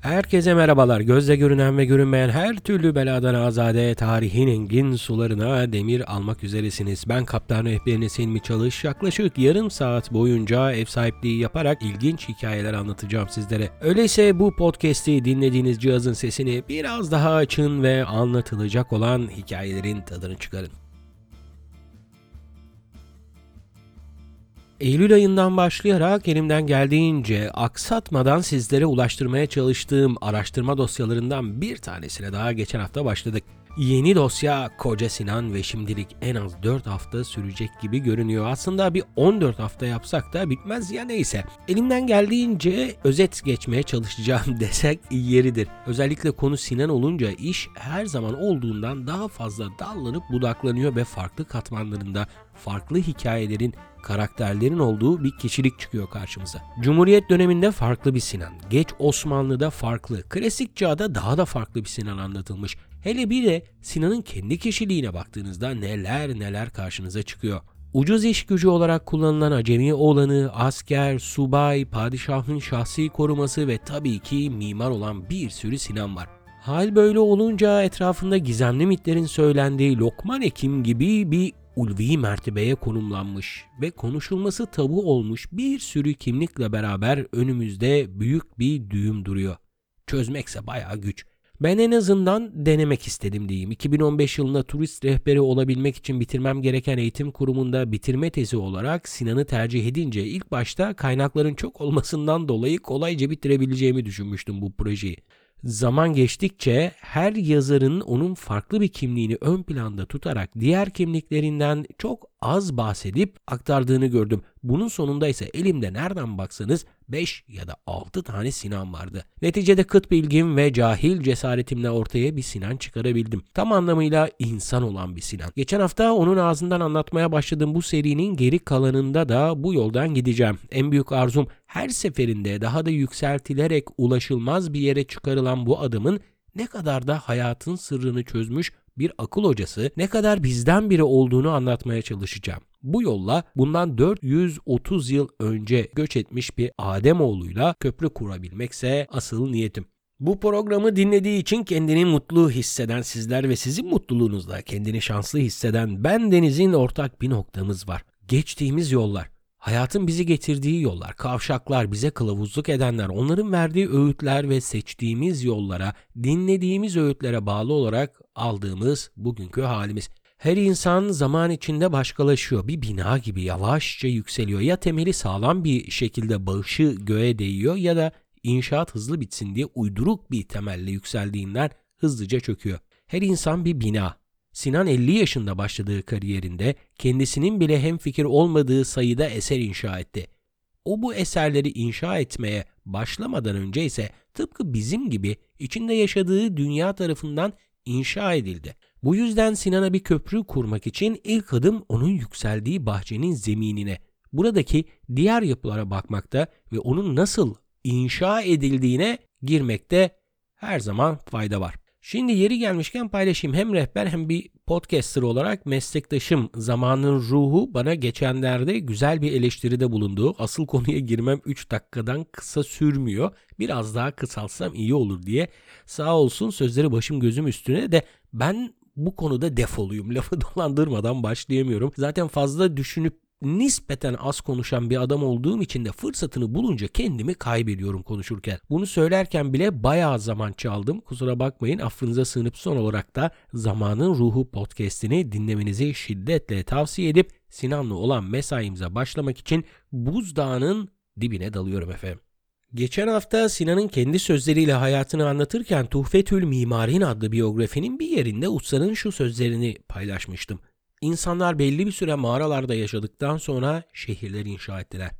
Herkese merhabalar. Gözle görünen ve görünmeyen her türlü beladan azade tarihin engin sularına demir almak üzeresiniz. Ben kaptan rehberiniz Hilmi Çalış. Yaklaşık yarım saat boyunca ev sahipliği yaparak ilginç hikayeler anlatacağım sizlere. Öyleyse bu podcast'i dinlediğiniz cihazın sesini biraz daha açın ve anlatılacak olan hikayelerin tadını çıkarın. Eylül ayından başlayarak elimden geldiğince aksatmadan sizlere ulaştırmaya çalıştığım araştırma dosyalarından bir tanesine daha geçen hafta başladık. Yeni dosya Koca Sinan ve şimdilik en az 4 hafta sürecek gibi görünüyor. Aslında bir 14 hafta yapsak da bitmez ya neyse. Elimden geldiğince özet geçmeye çalışacağım desek yeridir. Özellikle konu Sinan olunca iş her zaman olduğundan daha fazla dallanıp budaklanıyor ve farklı katmanlarında farklı hikayelerin karakterlerin olduğu bir kişilik çıkıyor karşımıza. Cumhuriyet döneminde farklı bir Sinan, geç Osmanlı'da farklı, klasik çağda daha da farklı bir Sinan anlatılmış. Hele bir de Sinan'ın kendi kişiliğine baktığınızda neler neler karşınıza çıkıyor. Ucuz iş gücü olarak kullanılan acemi oğlanı, asker, subay, padişahın şahsi koruması ve tabii ki mimar olan bir sürü Sinan var. Hal böyle olunca etrafında gizemli mitlerin söylendiği Lokman Ekim gibi bir ulvi mertebeye konumlanmış ve konuşulması tabu olmuş bir sürü kimlikle beraber önümüzde büyük bir düğüm duruyor. Çözmekse bayağı güç. Ben en azından denemek istedim diyeyim. 2015 yılında turist rehberi olabilmek için bitirmem gereken eğitim kurumunda bitirme tezi olarak Sinan'ı tercih edince ilk başta kaynakların çok olmasından dolayı kolayca bitirebileceğimi düşünmüştüm bu projeyi. Zaman geçtikçe her yazarın onun farklı bir kimliğini ön planda tutarak diğer kimliklerinden çok az bahsedip aktardığını gördüm. Bunun sonunda ise elimde nereden baksanız 5 ya da 6 tane Sinan vardı. Neticede kıt bilgim ve cahil cesaretimle ortaya bir Sinan çıkarabildim. Tam anlamıyla insan olan bir Sinan. Geçen hafta onun ağzından anlatmaya başladığım bu serinin geri kalanında da bu yoldan gideceğim. En büyük arzum her seferinde daha da yükseltilerek ulaşılmaz bir yere çıkarılan bu adımın ne kadar da hayatın sırrını çözmüş bir akıl hocası ne kadar bizden biri olduğunu anlatmaya çalışacağım. Bu yolla bundan 430 yıl önce göç etmiş bir Ademoğluyla köprü kurabilmekse asıl niyetim. Bu programı dinlediği için kendini mutlu hisseden sizler ve sizin mutluluğunuzda kendini şanslı hisseden ben Deniz'in ortak bir noktamız var. Geçtiğimiz yollar. Hayatın bizi getirdiği yollar, kavşaklar, bize kılavuzluk edenler, onların verdiği öğütler ve seçtiğimiz yollara, dinlediğimiz öğütlere bağlı olarak aldığımız bugünkü halimiz. Her insan zaman içinde başkalaşıyor. Bir bina gibi yavaşça yükseliyor. Ya temeli sağlam bir şekilde bağışı göğe değiyor ya da inşaat hızlı bitsin diye uyduruk bir temelle yükseldiğinden hızlıca çöküyor. Her insan bir bina. Sinan 50 yaşında başladığı kariyerinde kendisinin bile hemfikir olmadığı sayıda eser inşa etti. O bu eserleri inşa etmeye başlamadan önce ise tıpkı bizim gibi içinde yaşadığı dünya tarafından inşa edildi. Bu yüzden Sinan'a bir köprü kurmak için ilk adım onun yükseldiği bahçenin zeminine, buradaki diğer yapılara bakmakta ve onun nasıl inşa edildiğine girmekte her zaman fayda var. Şimdi yeri gelmişken paylaşayım. Hem rehber hem bir podcaster olarak meslektaşım Zamanın Ruhu bana geçenlerde güzel bir eleştiride bulundu. Asıl konuya girmem 3 dakikadan kısa sürmüyor. Biraz daha kısalsam iyi olur diye. Sağ olsun sözleri başım gözüm üstüne de ben bu konuda defoluyum. Lafı dolandırmadan başlayamıyorum. Zaten fazla düşünüp nispeten az konuşan bir adam olduğum için de fırsatını bulunca kendimi kaybediyorum konuşurken. Bunu söylerken bile bayağı zaman çaldım. Kusura bakmayın affınıza sığınıp son olarak da Zamanın Ruhu podcastini dinlemenizi şiddetle tavsiye edip Sinan'la olan mesaimize başlamak için buzdağının dibine dalıyorum efendim. Geçen hafta Sinan'ın kendi sözleriyle hayatını anlatırken Tuhfetül Mimarin adlı biyografinin bir yerinde Usta'nın şu sözlerini paylaşmıştım. İnsanlar belli bir süre mağaralarda yaşadıktan sonra şehirler inşa ettiler.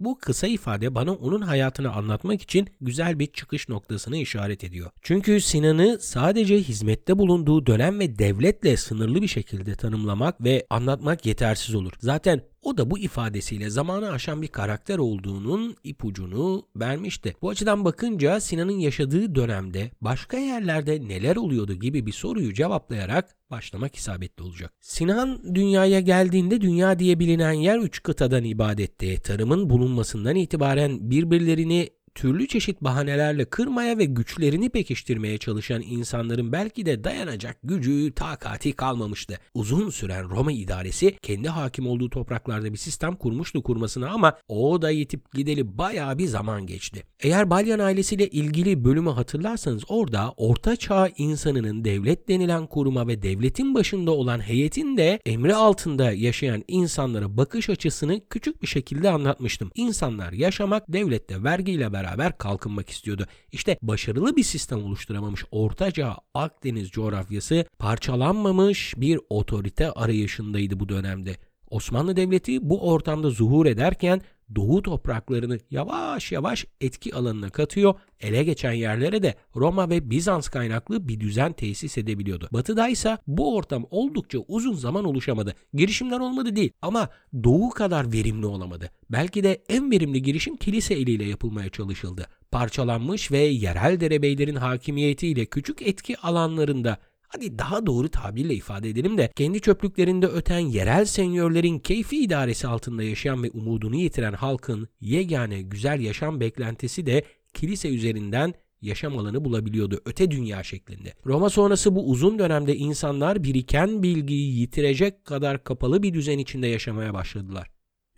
Bu kısa ifade bana onun hayatını anlatmak için güzel bir çıkış noktasını işaret ediyor. Çünkü Sinan'ı sadece hizmette bulunduğu dönem ve devletle sınırlı bir şekilde tanımlamak ve anlatmak yetersiz olur. Zaten o da bu ifadesiyle zamanı aşan bir karakter olduğunun ipucunu vermişti. Bu açıdan bakınca Sinan'ın yaşadığı dönemde başka yerlerde neler oluyordu gibi bir soruyu cevaplayarak başlamak isabetli olacak. Sinan dünyaya geldiğinde dünya diye bilinen yer üç kıtadan ibadetti. Tarımın bulunmasından itibaren birbirlerini türlü çeşit bahanelerle kırmaya ve güçlerini pekiştirmeye çalışan insanların belki de dayanacak gücü, takati kalmamıştı. Uzun süren Roma idaresi kendi hakim olduğu topraklarda bir sistem kurmuştu kurmasına ama o da yetip gideli bayağı bir zaman geçti. Eğer Balyan ailesiyle ilgili bölümü hatırlarsanız orada Orta Çağ insanının devlet denilen kuruma ve devletin başında olan heyetin de emri altında yaşayan insanlara bakış açısını küçük bir şekilde anlatmıştım. İnsanlar yaşamak devlette vergiyle beraber kalkınmak istiyordu. İşte başarılı bir sistem oluşturamamış Ortaca Akdeniz coğrafyası parçalanmamış bir otorite arayışındaydı bu dönemde. Osmanlı Devleti bu ortamda zuhur ederken Doğu topraklarını yavaş yavaş etki alanına katıyor, ele geçen yerlere de Roma ve Bizans kaynaklı bir düzen tesis edebiliyordu. Batı'da ise bu ortam oldukça uzun zaman oluşamadı. Girişimler olmadı değil ama Doğu kadar verimli olamadı. Belki de en verimli girişim kilise eliyle yapılmaya çalışıldı. Parçalanmış ve yerel derebeylerin hakimiyetiyle küçük etki alanlarında Hadi daha doğru tabirle ifade edelim de kendi çöplüklerinde öten yerel senyörlerin keyfi idaresi altında yaşayan ve umudunu yitiren halkın yegane güzel yaşam beklentisi de kilise üzerinden yaşam alanı bulabiliyordu öte dünya şeklinde. Roma sonrası bu uzun dönemde insanlar biriken bilgiyi yitirecek kadar kapalı bir düzen içinde yaşamaya başladılar.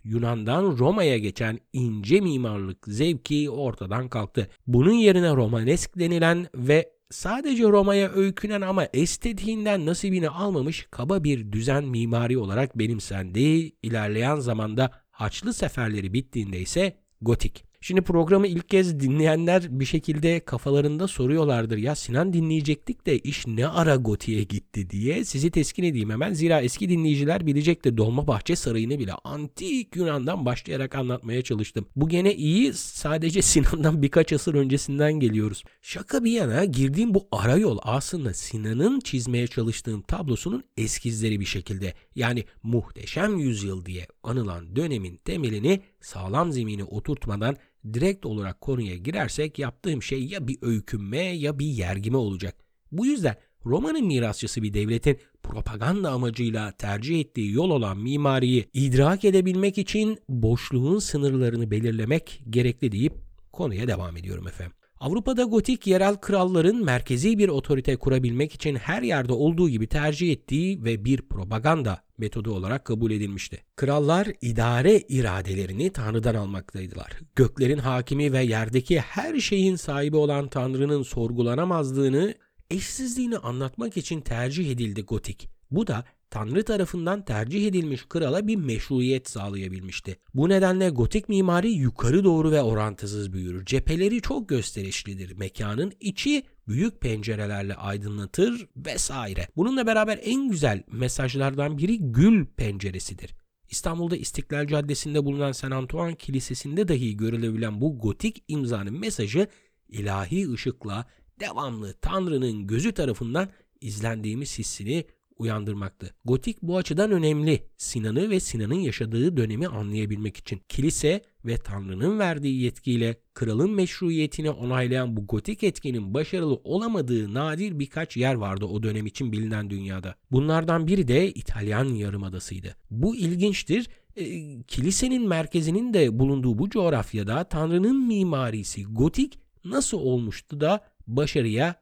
Yunan'dan Roma'ya geçen ince mimarlık zevki ortadan kalktı. Bunun yerine Romanesk denilen ve sadece Roma'ya öykünen ama estetiğinden nasibini almamış kaba bir düzen mimari olarak benimsendi. İlerleyen zamanda Haçlı seferleri bittiğinde ise gotik. Şimdi programı ilk kez dinleyenler bir şekilde kafalarında soruyorlardır. Ya Sinan dinleyecektik de iş ne ara Goti'ye gitti diye. Sizi teskin edeyim hemen. Zira eski dinleyiciler bilecektir. Dolmabahçe Sarayı'nı bile antik Yunan'dan başlayarak anlatmaya çalıştım. Bu gene iyi. Sadece Sinan'dan birkaç asır öncesinden geliyoruz. Şaka bir yana girdiğim bu ara yol aslında Sinan'ın çizmeye çalıştığım tablosunun eskizleri bir şekilde. Yani muhteşem yüzyıl diye anılan dönemin temelini sağlam zemini oturtmadan direkt olarak konuya girersek yaptığım şey ya bir öykünme ya bir yergime olacak. Bu yüzden Roma'nın mirasçısı bir devletin propaganda amacıyla tercih ettiği yol olan mimariyi idrak edebilmek için boşluğun sınırlarını belirlemek gerekli deyip konuya devam ediyorum efendim. Avrupa'da gotik yerel kralların merkezi bir otorite kurabilmek için her yerde olduğu gibi tercih ettiği ve bir propaganda metodu olarak kabul edilmişti. Krallar idare iradelerini Tanrı'dan almaktaydılar. Göklerin hakimi ve yerdeki her şeyin sahibi olan Tanrı'nın sorgulanamazlığını, eşsizliğini anlatmak için tercih edildi gotik. Bu da Tanrı tarafından tercih edilmiş krala bir meşruiyet sağlayabilmişti. Bu nedenle gotik mimari yukarı doğru ve orantısız büyür. Cepheleri çok gösterişlidir. Mekanın içi büyük pencerelerle aydınlatır vesaire. Bununla beraber en güzel mesajlardan biri gül penceresidir. İstanbul'da İstiklal Caddesi'nde bulunan Saint Antoine Kilisesi'nde dahi görülebilen bu gotik imzanın mesajı ilahi ışıkla devamlı Tanrı'nın gözü tarafından izlendiğimiz hissini uyandırmaktı. Gotik bu açıdan önemli. Sinan'ı ve Sinan'ın yaşadığı dönemi anlayabilmek için. Kilise ve Tanrı'nın verdiği yetkiyle kralın meşruiyetini onaylayan bu gotik etkinin başarılı olamadığı nadir birkaç yer vardı o dönem için bilinen dünyada. Bunlardan biri de İtalyan Yarımadası'ydı. Bu ilginçtir. E, kilisenin merkezinin de bulunduğu bu coğrafyada Tanrı'nın mimarisi gotik nasıl olmuştu da başarıya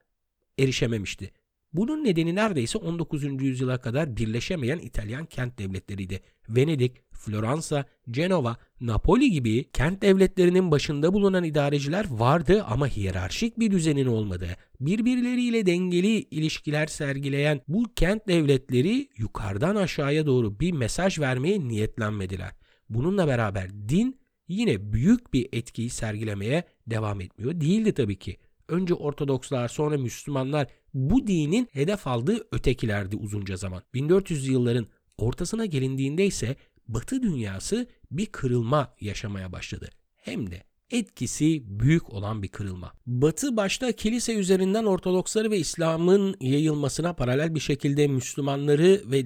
erişememişti. Bunun nedeni neredeyse 19. yüzyıla kadar birleşemeyen İtalyan kent devletleriydi. Venedik, Floransa, Cenova, Napoli gibi kent devletlerinin başında bulunan idareciler vardı ama hiyerarşik bir düzenin olmadığı, birbirleriyle dengeli ilişkiler sergileyen bu kent devletleri yukarıdan aşağıya doğru bir mesaj vermeye niyetlenmediler. Bununla beraber din yine büyük bir etkiyi sergilemeye devam etmiyor değildi tabii ki. Önce Ortodokslar sonra Müslümanlar bu dinin hedef aldığı ötekilerdi uzunca zaman. 1400 yılların ortasına gelindiğinde ise Batı dünyası bir kırılma yaşamaya başladı. Hem de etkisi büyük olan bir kırılma. Batı başta kilise üzerinden Ortodoksları ve İslam'ın yayılmasına paralel bir şekilde Müslümanları ve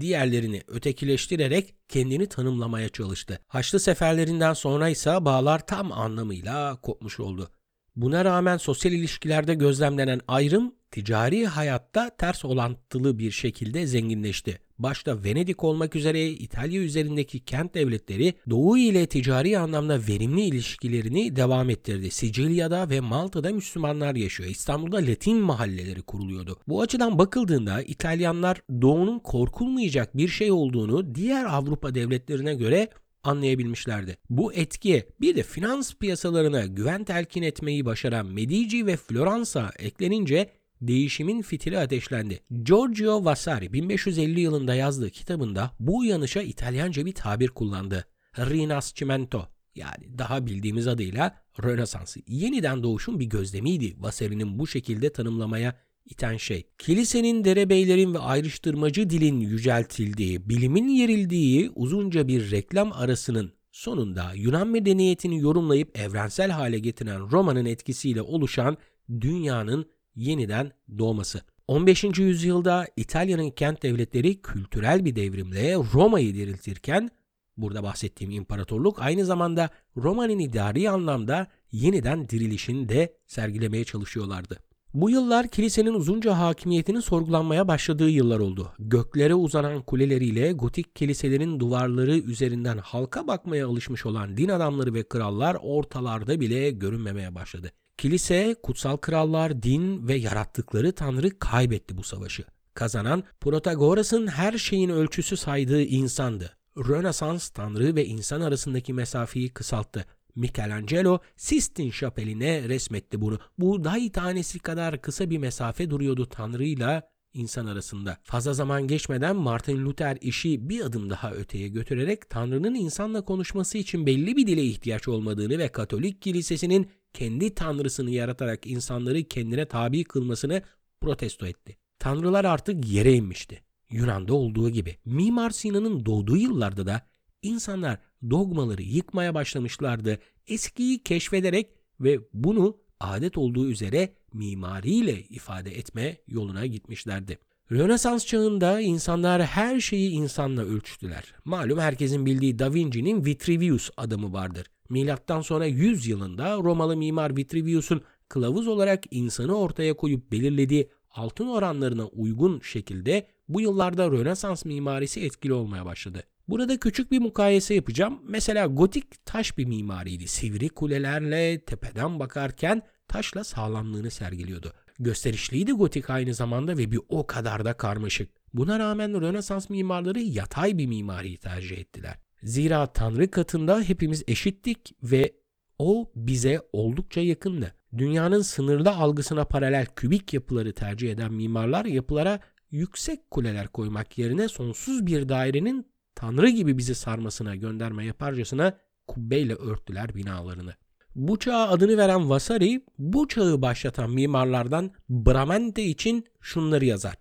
diğerlerini ötekileştirerek kendini tanımlamaya çalıştı. Haçlı seferlerinden sonra ise bağlar tam anlamıyla kopmuş oldu. Buna rağmen sosyal ilişkilerde gözlemlenen ayrım ticari hayatta ters olantılı bir şekilde zenginleşti. Başta Venedik olmak üzere İtalya üzerindeki kent devletleri Doğu ile ticari anlamda verimli ilişkilerini devam ettirdi. Sicilya'da ve Malta'da Müslümanlar yaşıyor. İstanbul'da Latin mahalleleri kuruluyordu. Bu açıdan bakıldığında İtalyanlar Doğu'nun korkulmayacak bir şey olduğunu diğer Avrupa devletlerine göre anlayabilmişlerdi. Bu etkiye bir de finans piyasalarına güven telkin etmeyi başaran Medici ve Floransa eklenince değişimin fitili ateşlendi. Giorgio Vasari 1550 yılında yazdığı kitabında bu uyanışa İtalyanca bir tabir kullandı. Rinascimento yani daha bildiğimiz adıyla Rönesansı. Yeniden doğuşun bir gözlemiydi Vasari'nin bu şekilde tanımlamaya iten şey. Kilisenin, derebeylerin ve ayrıştırmacı dilin yüceltildiği, bilimin yerildiği uzunca bir reklam arasının sonunda Yunan medeniyetini yorumlayıp evrensel hale getiren Roma'nın etkisiyle oluşan dünyanın yeniden doğması. 15. yüzyılda İtalya'nın kent devletleri kültürel bir devrimle Roma'yı diriltirken burada bahsettiğim imparatorluk aynı zamanda Roma'nın idari anlamda yeniden dirilişini de sergilemeye çalışıyorlardı. Bu yıllar kilisenin uzunca hakimiyetinin sorgulanmaya başladığı yıllar oldu. Göklere uzanan kuleleriyle gotik kiliselerin duvarları üzerinden halka bakmaya alışmış olan din adamları ve krallar ortalarda bile görünmemeye başladı. Kilise, kutsal krallar, din ve yarattıkları tanrı kaybetti bu savaşı. Kazanan Protagoras'ın her şeyin ölçüsü saydığı insandı. Rönesans tanrı ve insan arasındaki mesafeyi kısalttı. Michelangelo Sistine Şapeli'ne resmetti bunu. Bu dahi tanesi kadar kısa bir mesafe duruyordu tanrıyla insan arasında. Fazla zaman geçmeden Martin Luther işi bir adım daha öteye götürerek Tanrı'nın insanla konuşması için belli bir dile ihtiyaç olmadığını ve Katolik kilisesinin kendi tanrısını yaratarak insanları kendine tabi kılmasını protesto etti. Tanrılar artık yere inmişti. Yunan'da olduğu gibi. Mimar Sinan'ın doğduğu yıllarda da insanlar dogmaları yıkmaya başlamışlardı. Eskiyi keşfederek ve bunu adet olduğu üzere mimariyle ifade etme yoluna gitmişlerdi. Rönesans çağında insanlar her şeyi insanla ölçtüler. Malum herkesin bildiği Da Vinci'nin Vitruvius adamı vardır. Milattan sonra 100 yılında Romalı mimar Vitruvius'un kılavuz olarak insanı ortaya koyup belirlediği altın oranlarına uygun şekilde bu yıllarda Rönesans mimarisi etkili olmaya başladı. Burada küçük bir mukayese yapacağım. Mesela gotik taş bir mimariydi. Sivri kulelerle tepeden bakarken taşla sağlamlığını sergiliyordu. Gösterişliydi gotik aynı zamanda ve bir o kadar da karmaşık. Buna rağmen Rönesans mimarları yatay bir mimariyi tercih ettiler. Zira Tanrı katında hepimiz eşittik ve o bize oldukça yakındı. Dünyanın sınırlı algısına paralel kübik yapıları tercih eden mimarlar yapılara yüksek kuleler koymak yerine sonsuz bir dairenin Tanrı gibi bizi sarmasına gönderme yaparcasına kubbeyle örttüler binalarını. Bu çağa adını veren Vasari bu çağı başlatan mimarlardan Bramante için şunları yazar.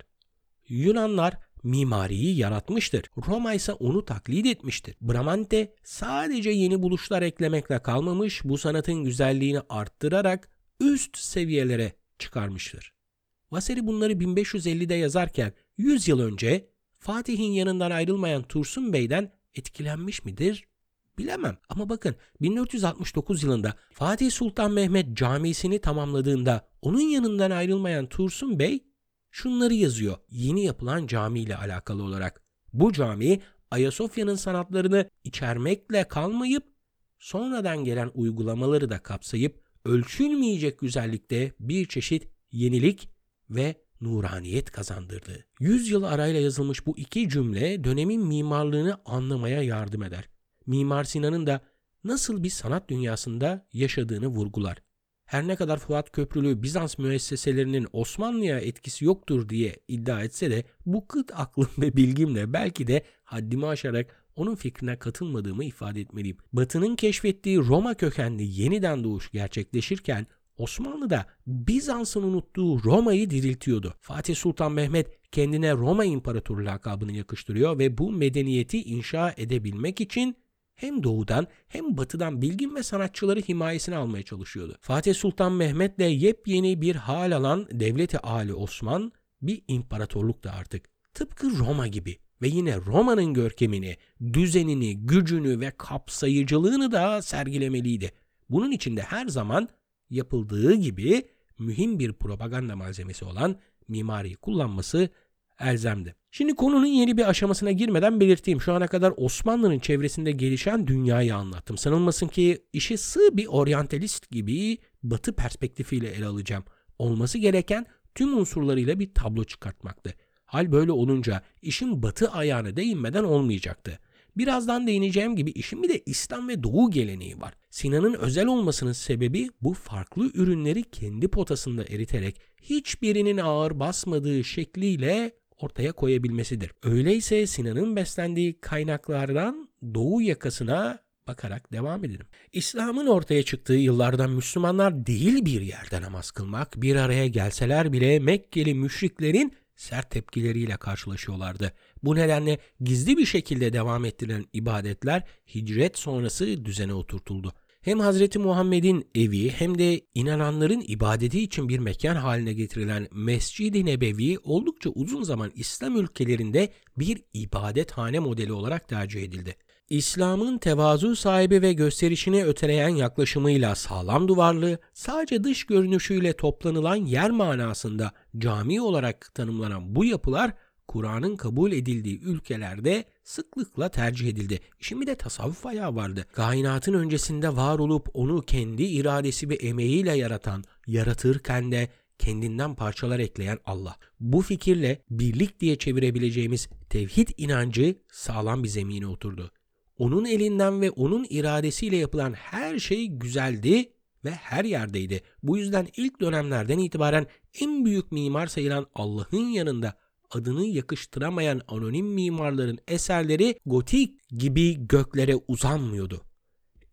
Yunanlar mimariyi yaratmıştır. Roma ise onu taklit etmiştir. Bramante sadece yeni buluşlar eklemekle kalmamış, bu sanatın güzelliğini arttırarak üst seviyelere çıkarmıştır. Vasari bunları 1550'de yazarken 100 yıl önce Fatih'in yanından ayrılmayan Tursun Bey'den etkilenmiş midir? Bilemem ama bakın 1469 yılında Fatih Sultan Mehmet camisini tamamladığında onun yanından ayrılmayan Tursun Bey şunları yazıyor yeni yapılan cami ile alakalı olarak. Bu cami Ayasofya'nın sanatlarını içermekle kalmayıp sonradan gelen uygulamaları da kapsayıp ölçülmeyecek güzellikte bir çeşit yenilik ve nuraniyet kazandırdı. Yüz yıl arayla yazılmış bu iki cümle dönemin mimarlığını anlamaya yardım eder. Mimar Sinan'ın da nasıl bir sanat dünyasında yaşadığını vurgular. Her ne kadar Fuat Köprülü Bizans müesseselerinin Osmanlı'ya etkisi yoktur diye iddia etse de bu kıt aklım ve bilgimle belki de haddimi aşarak onun fikrine katılmadığımı ifade etmeliyim. Batı'nın keşfettiği Roma kökenli yeniden doğuş gerçekleşirken Osmanlı da Bizans'ın unuttuğu Roma'yı diriltiyordu. Fatih Sultan Mehmet kendine Roma İmparatoru lakabını yakıştırıyor ve bu medeniyeti inşa edebilmek için hem doğudan hem batıdan bilgin ve sanatçıları himayesine almaya çalışıyordu. Fatih Sultan Mehmet'le yepyeni bir hal alan devleti Ali Osman bir imparatorluk da artık. Tıpkı Roma gibi ve yine Roma'nın görkemini, düzenini, gücünü ve kapsayıcılığını da sergilemeliydi. Bunun için de her zaman yapıldığı gibi mühim bir propaganda malzemesi olan mimariyi kullanması elzemdi. Şimdi konunun yeni bir aşamasına girmeden belirteyim. Şu ana kadar Osmanlı'nın çevresinde gelişen dünyayı anlattım. Sanılmasın ki işi sığ bir oryantalist gibi batı perspektifiyle ele alacağım. Olması gereken tüm unsurlarıyla bir tablo çıkartmaktı. Hal böyle olunca işin batı ayağına değinmeden olmayacaktı. Birazdan değineceğim gibi işin bir de İslam ve Doğu geleneği var. Sinan'ın özel olmasının sebebi bu farklı ürünleri kendi potasında eriterek hiçbirinin ağır basmadığı şekliyle ortaya koyabilmesidir. Öyleyse Sinan'ın beslendiği kaynaklardan Doğu yakasına bakarak devam edelim. İslam'ın ortaya çıktığı yıllardan Müslümanlar değil bir yerde namaz kılmak, bir araya gelseler bile Mekkeli müşriklerin sert tepkileriyle karşılaşıyorlardı. Bu nedenle gizli bir şekilde devam ettirilen ibadetler hicret sonrası düzene oturtuldu. Hem Hz. Muhammed'in evi hem de inananların ibadeti için bir mekan haline getirilen Mescid-i Nebevi oldukça uzun zaman İslam ülkelerinde bir ibadethane modeli olarak tercih edildi. İslam'ın tevazu sahibi ve gösterişini öteleyen yaklaşımıyla sağlam duvarlı, sadece dış görünüşüyle toplanılan yer manasında cami olarak tanımlanan bu yapılar Kur'an'ın kabul edildiği ülkelerde sıklıkla tercih edildi. İşin bir de tasavvuf ayağı vardı. Kainatın öncesinde var olup onu kendi iradesi ve emeğiyle yaratan, yaratırken de kendinden parçalar ekleyen Allah. Bu fikirle birlik diye çevirebileceğimiz tevhid inancı sağlam bir zemine oturdu. Onun elinden ve onun iradesiyle yapılan her şey güzeldi ve her yerdeydi. Bu yüzden ilk dönemlerden itibaren en büyük mimar sayılan Allah'ın yanında adını yakıştıramayan anonim mimarların eserleri gotik gibi göklere uzanmıyordu.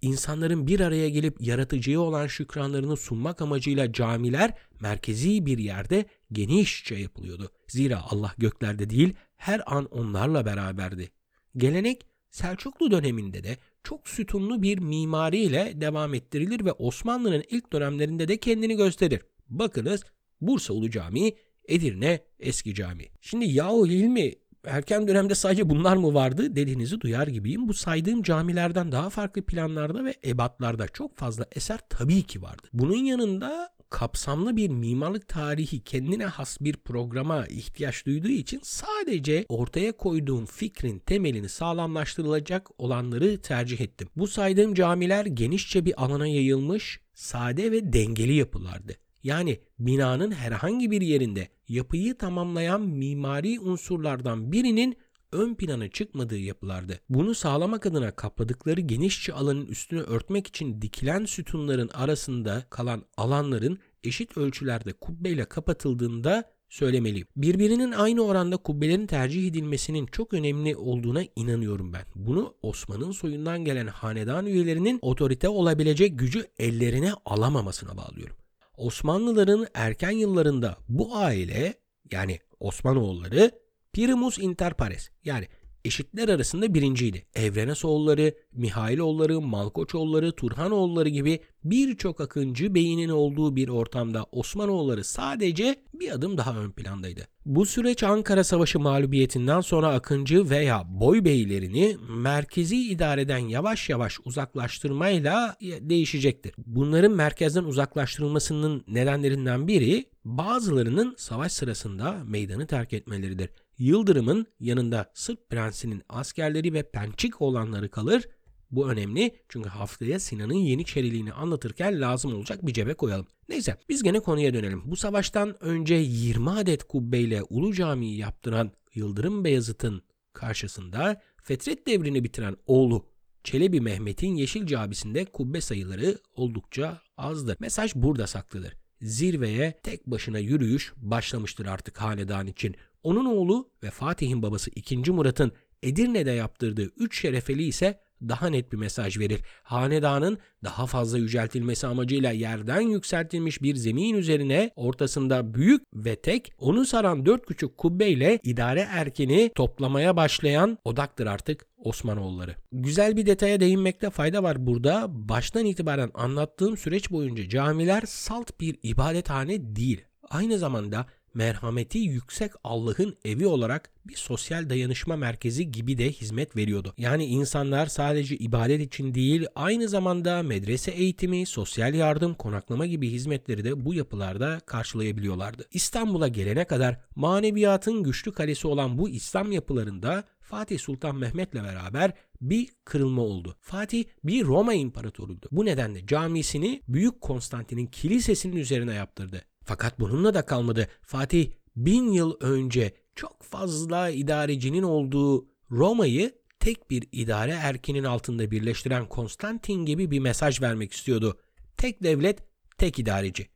İnsanların bir araya gelip yaratıcıya olan şükranlarını sunmak amacıyla camiler merkezi bir yerde genişçe yapılıyordu. Zira Allah göklerde değil her an onlarla beraberdi. Gelenek Selçuklu döneminde de çok sütunlu bir mimari ile devam ettirilir ve Osmanlı'nın ilk dönemlerinde de kendini gösterir. Bakınız Bursa Ulu Camii, Edirne Eski Cami. Şimdi yahu Hilmi erken dönemde sadece bunlar mı vardı dediğinizi duyar gibiyim. Bu saydığım camilerden daha farklı planlarda ve ebatlarda çok fazla eser tabii ki vardı. Bunun yanında kapsamlı bir mimarlık tarihi kendine has bir programa ihtiyaç duyduğu için sadece ortaya koyduğum fikrin temelini sağlamlaştırılacak olanları tercih ettim. Bu saydığım camiler genişçe bir alana yayılmış, sade ve dengeli yapılardı. Yani binanın herhangi bir yerinde yapıyı tamamlayan mimari unsurlardan birinin ön plana çıkmadığı yapılardı. Bunu sağlamak adına kapladıkları genişçe alanın üstünü örtmek için dikilen sütunların arasında kalan alanların eşit ölçülerde kubbeyle kapatıldığında söylemeliyim. Birbirinin aynı oranda kubbelerin tercih edilmesinin çok önemli olduğuna inanıyorum ben. Bunu Osman'ın soyundan gelen hanedan üyelerinin otorite olabilecek gücü ellerine alamamasına bağlıyorum. Osmanlıların erken yıllarında bu aile yani Osmanoğulları Primus inter pares yani eşitler arasında birinciydi. Evrenesoğulları, Mihailoğulları, Malkoçoğulları, Turhanoğulları gibi birçok akıncı beyinin olduğu bir ortamda Osmanoğulları sadece bir adım daha ön plandaydı. Bu süreç Ankara Savaşı mağlubiyetinden sonra akıncı veya boy beylerini merkezi idareden yavaş yavaş uzaklaştırmayla değişecektir. Bunların merkezden uzaklaştırılmasının nedenlerinden biri bazılarının savaş sırasında meydanı terk etmeleridir. Yıldırım'ın yanında Sırp prensinin askerleri ve pençik olanları kalır. Bu önemli çünkü haftaya Sinan'ın Yeniçeriliğini anlatırken lazım olacak bir cebe koyalım. Neyse biz gene konuya dönelim. Bu savaştan önce 20 adet kubbeyle Ulu Cami'yi yaptıran Yıldırım Beyazıt'ın karşısında Fetret devrini bitiren oğlu Çelebi Mehmet'in Yeşil Cabisi'nde kubbe sayıları oldukça azdır. Mesaj burada saklıdır. Zirveye tek başına yürüyüş başlamıştır artık hanedan için. Onun oğlu ve Fatih'in babası 2. Murat'ın Edirne'de yaptırdığı 3 şerefeli ise daha net bir mesaj verir. Hanedanın daha fazla yüceltilmesi amacıyla yerden yükseltilmiş bir zemin üzerine ortasında büyük ve tek onu saran dört küçük kubbeyle idare erkeni toplamaya başlayan odaktır artık Osmanoğulları. Güzel bir detaya değinmekte fayda var burada. Baştan itibaren anlattığım süreç boyunca camiler salt bir ibadethane değil. Aynı zamanda merhameti yüksek Allah'ın evi olarak bir sosyal dayanışma merkezi gibi de hizmet veriyordu. Yani insanlar sadece ibadet için değil aynı zamanda medrese eğitimi, sosyal yardım, konaklama gibi hizmetleri de bu yapılarda karşılayabiliyorlardı. İstanbul'a gelene kadar maneviyatın güçlü kalesi olan bu İslam yapılarında Fatih Sultan Mehmet'le beraber bir kırılma oldu. Fatih bir Roma imparatoruydu. Bu nedenle camisini Büyük Konstantin'in kilisesinin üzerine yaptırdı. Fakat bununla da kalmadı. Fatih bin yıl önce çok fazla idarecinin olduğu Roma'yı tek bir idare erkinin altında birleştiren Konstantin gibi bir mesaj vermek istiyordu. Tek devlet, tek idareci.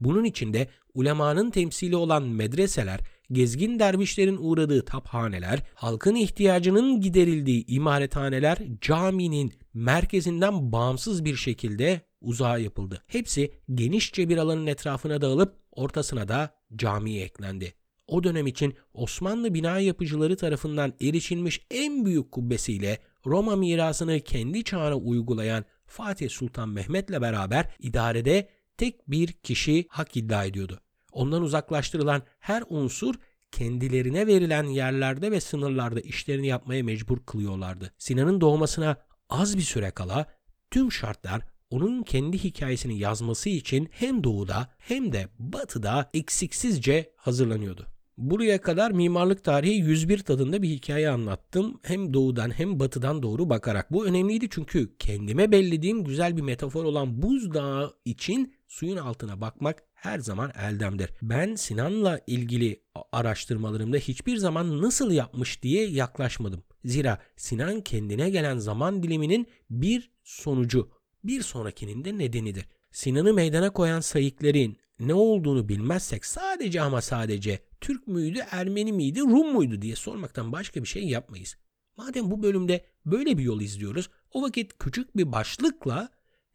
Bunun içinde ulemanın temsili olan medreseler, gezgin dervişlerin uğradığı taphaneler, halkın ihtiyacının giderildiği imarethaneler caminin merkezinden bağımsız bir şekilde uzağa yapıldı. Hepsi genişçe bir alanın etrafına dağılıp ortasına da cami eklendi. O dönem için Osmanlı bina yapıcıları tarafından erişilmiş en büyük kubbesiyle Roma mirasını kendi çağına uygulayan Fatih Sultan Mehmet'le beraber idarede tek bir kişi hak iddia ediyordu. Ondan uzaklaştırılan her unsur kendilerine verilen yerlerde ve sınırlarda işlerini yapmaya mecbur kılıyorlardı. Sinan'ın doğmasına az bir süre kala tüm şartlar onun kendi hikayesini yazması için hem doğuda hem de batıda eksiksizce hazırlanıyordu. Buraya kadar mimarlık tarihi 101 tadında bir hikaye anlattım. Hem doğudan hem batıdan doğru bakarak. Bu önemliydi çünkü kendime bellediğim güzel bir metafor olan buzdağı için suyun altına bakmak her zaman eldemdir. Ben Sinan'la ilgili araştırmalarımda hiçbir zaman nasıl yapmış diye yaklaşmadım. Zira Sinan kendine gelen zaman diliminin bir sonucu, bir sonrakinin de nedenidir. Sinan'ı meydana koyan sayıkların ne olduğunu bilmezsek sadece ama sadece Türk müydü, Ermeni miydi, Rum muydu diye sormaktan başka bir şey yapmayız. Madem bu bölümde böyle bir yol izliyoruz, o vakit küçük bir başlıkla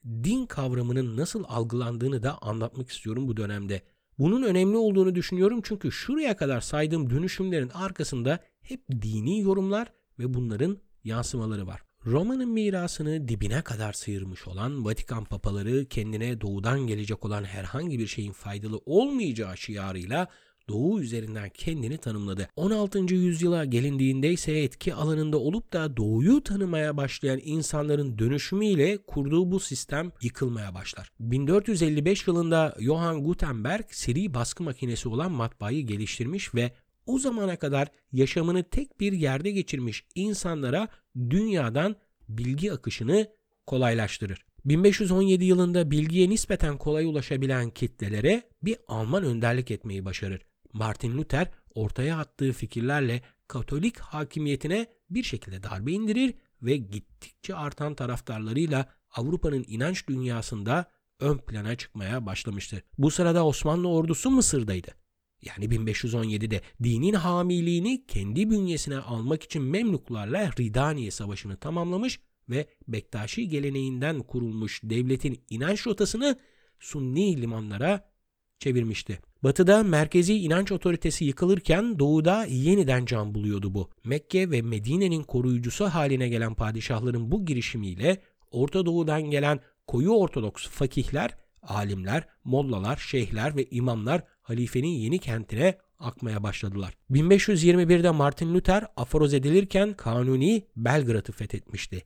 din kavramının nasıl algılandığını da anlatmak istiyorum bu dönemde. Bunun önemli olduğunu düşünüyorum çünkü şuraya kadar saydığım dönüşümlerin arkasında hep dini yorumlar ve bunların yansımaları var. Roma'nın mirasını dibine kadar sıyırmış olan Vatikan papaları kendine doğudan gelecek olan herhangi bir şeyin faydalı olmayacağı şiarıyla Doğu üzerinden kendini tanımladı. 16. yüzyıla gelindiğinde ise etki alanında olup da Doğu'yu tanımaya başlayan insanların dönüşümüyle kurduğu bu sistem yıkılmaya başlar. 1455 yılında Johann Gutenberg seri baskı makinesi olan matbaayı geliştirmiş ve o zamana kadar yaşamını tek bir yerde geçirmiş insanlara dünyadan bilgi akışını kolaylaştırır. 1517 yılında bilgiye nispeten kolay ulaşabilen kitlelere bir Alman önderlik etmeyi başarır. Martin Luther ortaya attığı fikirlerle Katolik hakimiyetine bir şekilde darbe indirir ve gittikçe artan taraftarlarıyla Avrupa'nın inanç dünyasında ön plana çıkmaya başlamıştır. Bu sırada Osmanlı ordusu Mısır'daydı. Yani 1517'de dinin hamiliğini kendi bünyesine almak için Memluklarla Ridaniye Savaşı'nı tamamlamış ve Bektaşi geleneğinden kurulmuş devletin inanç rotasını Sunni limanlara çevirmişti. Batıda merkezi inanç otoritesi yıkılırken doğuda yeniden can buluyordu bu. Mekke ve Medine'nin koruyucusu haline gelen padişahların bu girişimiyle Orta Doğu'dan gelen koyu Ortodoks fakihler, alimler, mollalar, şeyhler ve imamlar halifenin yeni kentine akmaya başladılar. 1521'de Martin Luther aforoz edilirken Kanuni Belgrad'ı fethetmişti.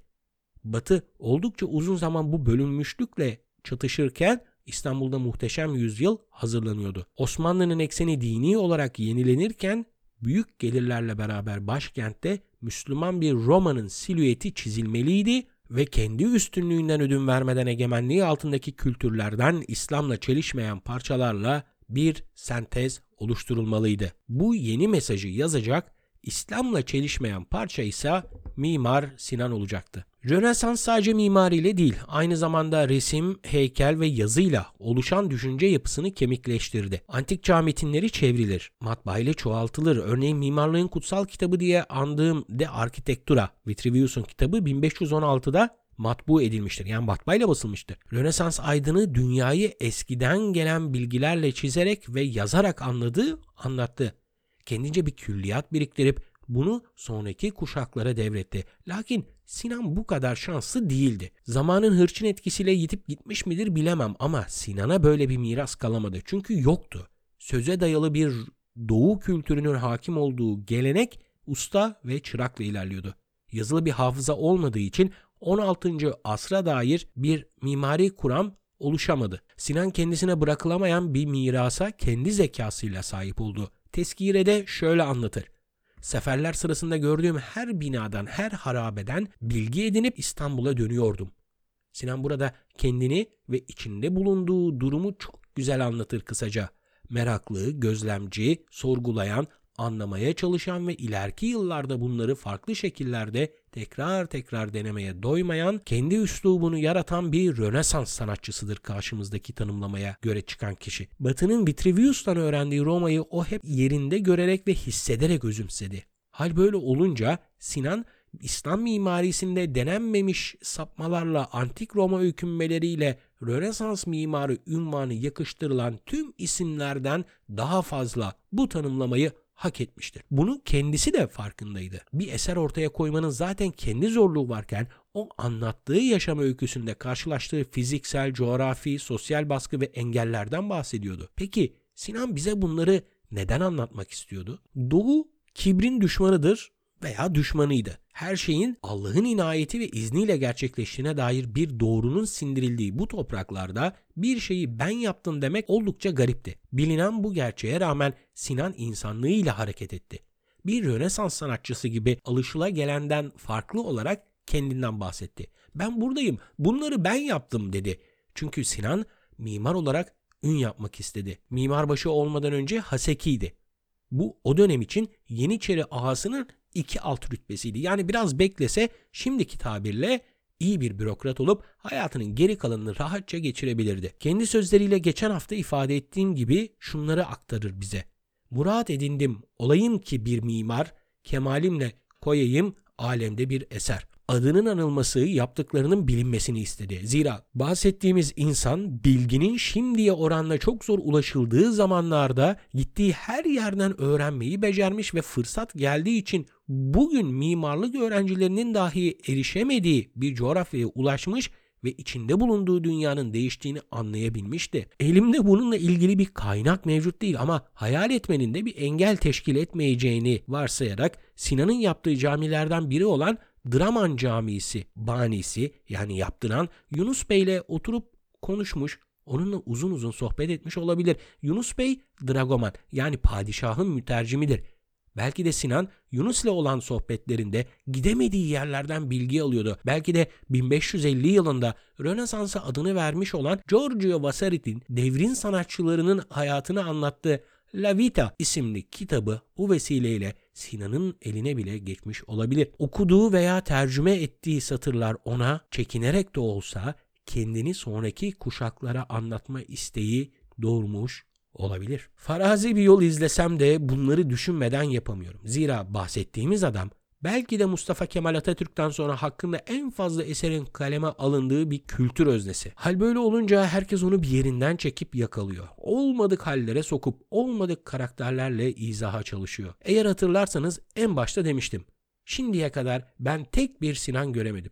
Batı oldukça uzun zaman bu bölünmüşlükle çatışırken İstanbul'da muhteşem yüzyıl hazırlanıyordu. Osmanlı'nın ekseni dini olarak yenilenirken büyük gelirlerle beraber başkentte Müslüman bir Roma'nın silüeti çizilmeliydi ve kendi üstünlüğünden ödün vermeden egemenliği altındaki kültürlerden İslam'la çelişmeyen parçalarla bir sentez oluşturulmalıydı. Bu yeni mesajı yazacak İslam'la çelişmeyen parça ise Mimar Sinan olacaktı. Rönesans sadece mimariyle değil, aynı zamanda resim, heykel ve yazıyla oluşan düşünce yapısını kemikleştirdi. Antik çağ metinleri çevrilir, matbaa ile çoğaltılır. Örneğin Mimarlığın Kutsal Kitabı diye andığım De Architectura, Vitruvius'un kitabı 1516'da matbu edilmiştir. Yani matbaayla basılmıştır. Rönesans aydını dünyayı eskiden gelen bilgilerle çizerek ve yazarak anladı, anlattı. Kendince bir külliyat biriktirip bunu sonraki kuşaklara devretti. Lakin Sinan bu kadar şanslı değildi. Zamanın hırçın etkisiyle yitip gitmiş midir bilemem ama Sinan'a böyle bir miras kalamadı. Çünkü yoktu. Söze dayalı bir Doğu kültürünün hakim olduğu gelenek usta ve çırakla ilerliyordu. Yazılı bir hafıza olmadığı için 16. asra dair bir mimari kuram oluşamadı. Sinan kendisine bırakılamayan bir mirasa kendi zekasıyla sahip oldu. Teskirede şöyle anlatır. Seferler sırasında gördüğüm her binadan, her harabeden bilgi edinip İstanbul'a dönüyordum. Sinan burada kendini ve içinde bulunduğu durumu çok güzel anlatır kısaca. Meraklı, gözlemci, sorgulayan, anlamaya çalışan ve ileriki yıllarda bunları farklı şekillerde tekrar tekrar denemeye doymayan, kendi üslubunu yaratan bir Rönesans sanatçısıdır karşımızdaki tanımlamaya göre çıkan kişi. Batı'nın Vitruvius'tan öğrendiği Roma'yı o hep yerinde görerek ve hissederek özümsedi. Hal böyle olunca Sinan İslam mimarisinde denenmemiş sapmalarla antik Roma öykünmeleriyle Rönesans mimarı ünvanı yakıştırılan tüm isimlerden daha fazla bu tanımlamayı hak etmiştir. Bunu kendisi de farkındaydı. Bir eser ortaya koymanın zaten kendi zorluğu varken o anlattığı yaşam öyküsünde karşılaştığı fiziksel, coğrafi, sosyal baskı ve engellerden bahsediyordu. Peki Sinan bize bunları neden anlatmak istiyordu? Doğu kibrin düşmanıdır veya düşmanıydı. Her şeyin Allah'ın inayeti ve izniyle gerçekleştiğine dair bir doğrunun sindirildiği bu topraklarda bir şeyi ben yaptım demek oldukça garipti. Bilinen bu gerçeğe rağmen Sinan insanlığıyla hareket etti. Bir Rönesans sanatçısı gibi alışıla gelenden farklı olarak kendinden bahsetti. Ben buradayım, bunları ben yaptım dedi. Çünkü Sinan mimar olarak ün yapmak istedi. Mimarbaşı olmadan önce Haseki'ydi. Bu o dönem için Yeniçeri ahasının 2 alt rütbesiydi. Yani biraz beklese şimdiki tabirle iyi bir bürokrat olup hayatının geri kalanını rahatça geçirebilirdi. Kendi sözleriyle geçen hafta ifade ettiğim gibi şunları aktarır bize. Murat edindim olayım ki bir mimar, kemalimle koyayım alemde bir eser adının anılması, yaptıklarının bilinmesini istedi. Zira bahsettiğimiz insan bilginin şimdiye oranla çok zor ulaşıldığı zamanlarda gittiği her yerden öğrenmeyi becermiş ve fırsat geldiği için bugün mimarlık öğrencilerinin dahi erişemediği bir coğrafyaya ulaşmış ve içinde bulunduğu dünyanın değiştiğini anlayabilmişti. Elimde bununla ilgili bir kaynak mevcut değil ama hayal etmenin de bir engel teşkil etmeyeceğini varsayarak Sinan'ın yaptığı camilerden biri olan Draman Camisi banisi yani yaptıran Yunus Bey ile oturup konuşmuş, onunla uzun uzun sohbet etmiş olabilir. Yunus Bey Dragoman yani padişahın mütercimidir. Belki de Sinan Yunus ile olan sohbetlerinde gidemediği yerlerden bilgi alıyordu. Belki de 1550 yılında Rönesans'a adını vermiş olan Giorgio Vasari'nin devrin sanatçılarının hayatını anlattığı La Vita isimli kitabı bu vesileyle Sinan'ın eline bile geçmiş olabilir. Okuduğu veya tercüme ettiği satırlar ona çekinerek de olsa kendini sonraki kuşaklara anlatma isteği doğurmuş olabilir. Farazi bir yol izlesem de bunları düşünmeden yapamıyorum. Zira bahsettiğimiz adam belki de Mustafa Kemal Atatürk'ten sonra hakkında en fazla eserin kaleme alındığı bir kültür öznesi. Hal böyle olunca herkes onu bir yerinden çekip yakalıyor. Olmadık hallere sokup olmadık karakterlerle izaha çalışıyor. Eğer hatırlarsanız en başta demiştim. Şimdiye kadar ben tek bir Sinan göremedim.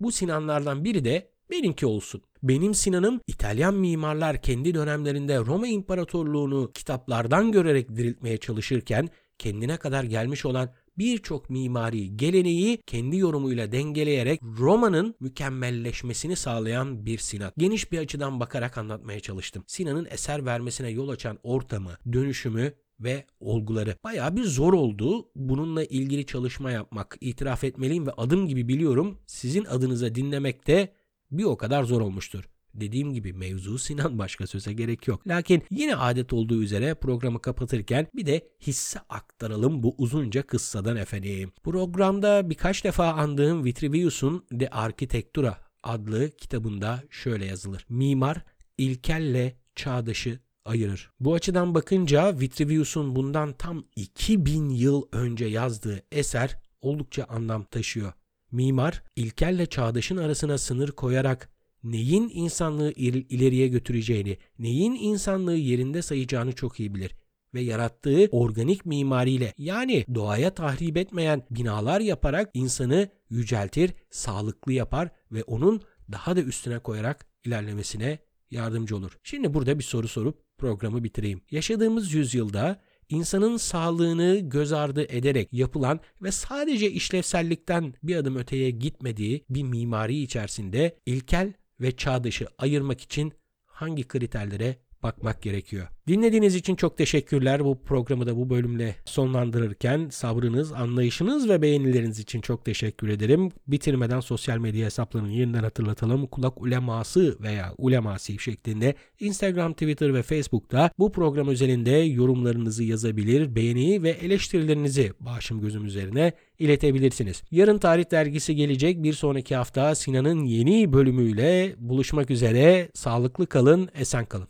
Bu Sinanlardan biri de benimki olsun. Benim Sinan'ım İtalyan mimarlar kendi dönemlerinde Roma İmparatorluğunu kitaplardan görerek diriltmeye çalışırken kendine kadar gelmiş olan birçok mimari geleneği kendi yorumuyla dengeleyerek Roma'nın mükemmelleşmesini sağlayan bir Sinan. Geniş bir açıdan bakarak anlatmaya çalıştım. Sinan'ın eser vermesine yol açan ortamı, dönüşümü ve olguları. Bayağı bir zor oldu. Bununla ilgili çalışma yapmak itiraf etmeliyim ve adım gibi biliyorum sizin adınıza dinlemekte bir o kadar zor olmuştur. Dediğim gibi mevzu Sinan başka söze gerek yok. Lakin yine adet olduğu üzere programı kapatırken bir de hisse aktaralım bu uzunca kıssadan efendim. Programda birkaç defa andığım Vitruvius'un De Architectura adlı kitabında şöyle yazılır. Mimar ilkelle çağdaşı ayırır. Bu açıdan bakınca Vitruvius'un bundan tam 2000 yıl önce yazdığı eser oldukça anlam taşıyor. Mimar ilkelle çağdaşın arasına sınır koyarak neyin insanlığı ileriye götüreceğini, neyin insanlığı yerinde sayacağını çok iyi bilir ve yarattığı organik mimariyle yani doğaya tahrip etmeyen binalar yaparak insanı yüceltir, sağlıklı yapar ve onun daha da üstüne koyarak ilerlemesine yardımcı olur. Şimdi burada bir soru sorup programı bitireyim. Yaşadığımız yüzyılda insanın sağlığını göz ardı ederek yapılan ve sadece işlevsellikten bir adım öteye gitmediği bir mimari içerisinde ilkel ve çağdaşı ayırmak için hangi kriterlere bakmak gerekiyor. Dinlediğiniz için çok teşekkürler. Bu programı da bu bölümle sonlandırırken sabrınız, anlayışınız ve beğenileriniz için çok teşekkür ederim. Bitirmeden sosyal medya hesaplarını yeniden hatırlatalım. Kulak uleması veya ulemasi şeklinde Instagram, Twitter ve Facebook'ta bu program özelinde yorumlarınızı yazabilir, beğeni ve eleştirilerinizi başım gözüm üzerine iletebilirsiniz. Yarın Tarih Dergisi gelecek. Bir sonraki hafta Sinan'ın yeni bölümüyle buluşmak üzere. Sağlıklı kalın, esen kalın.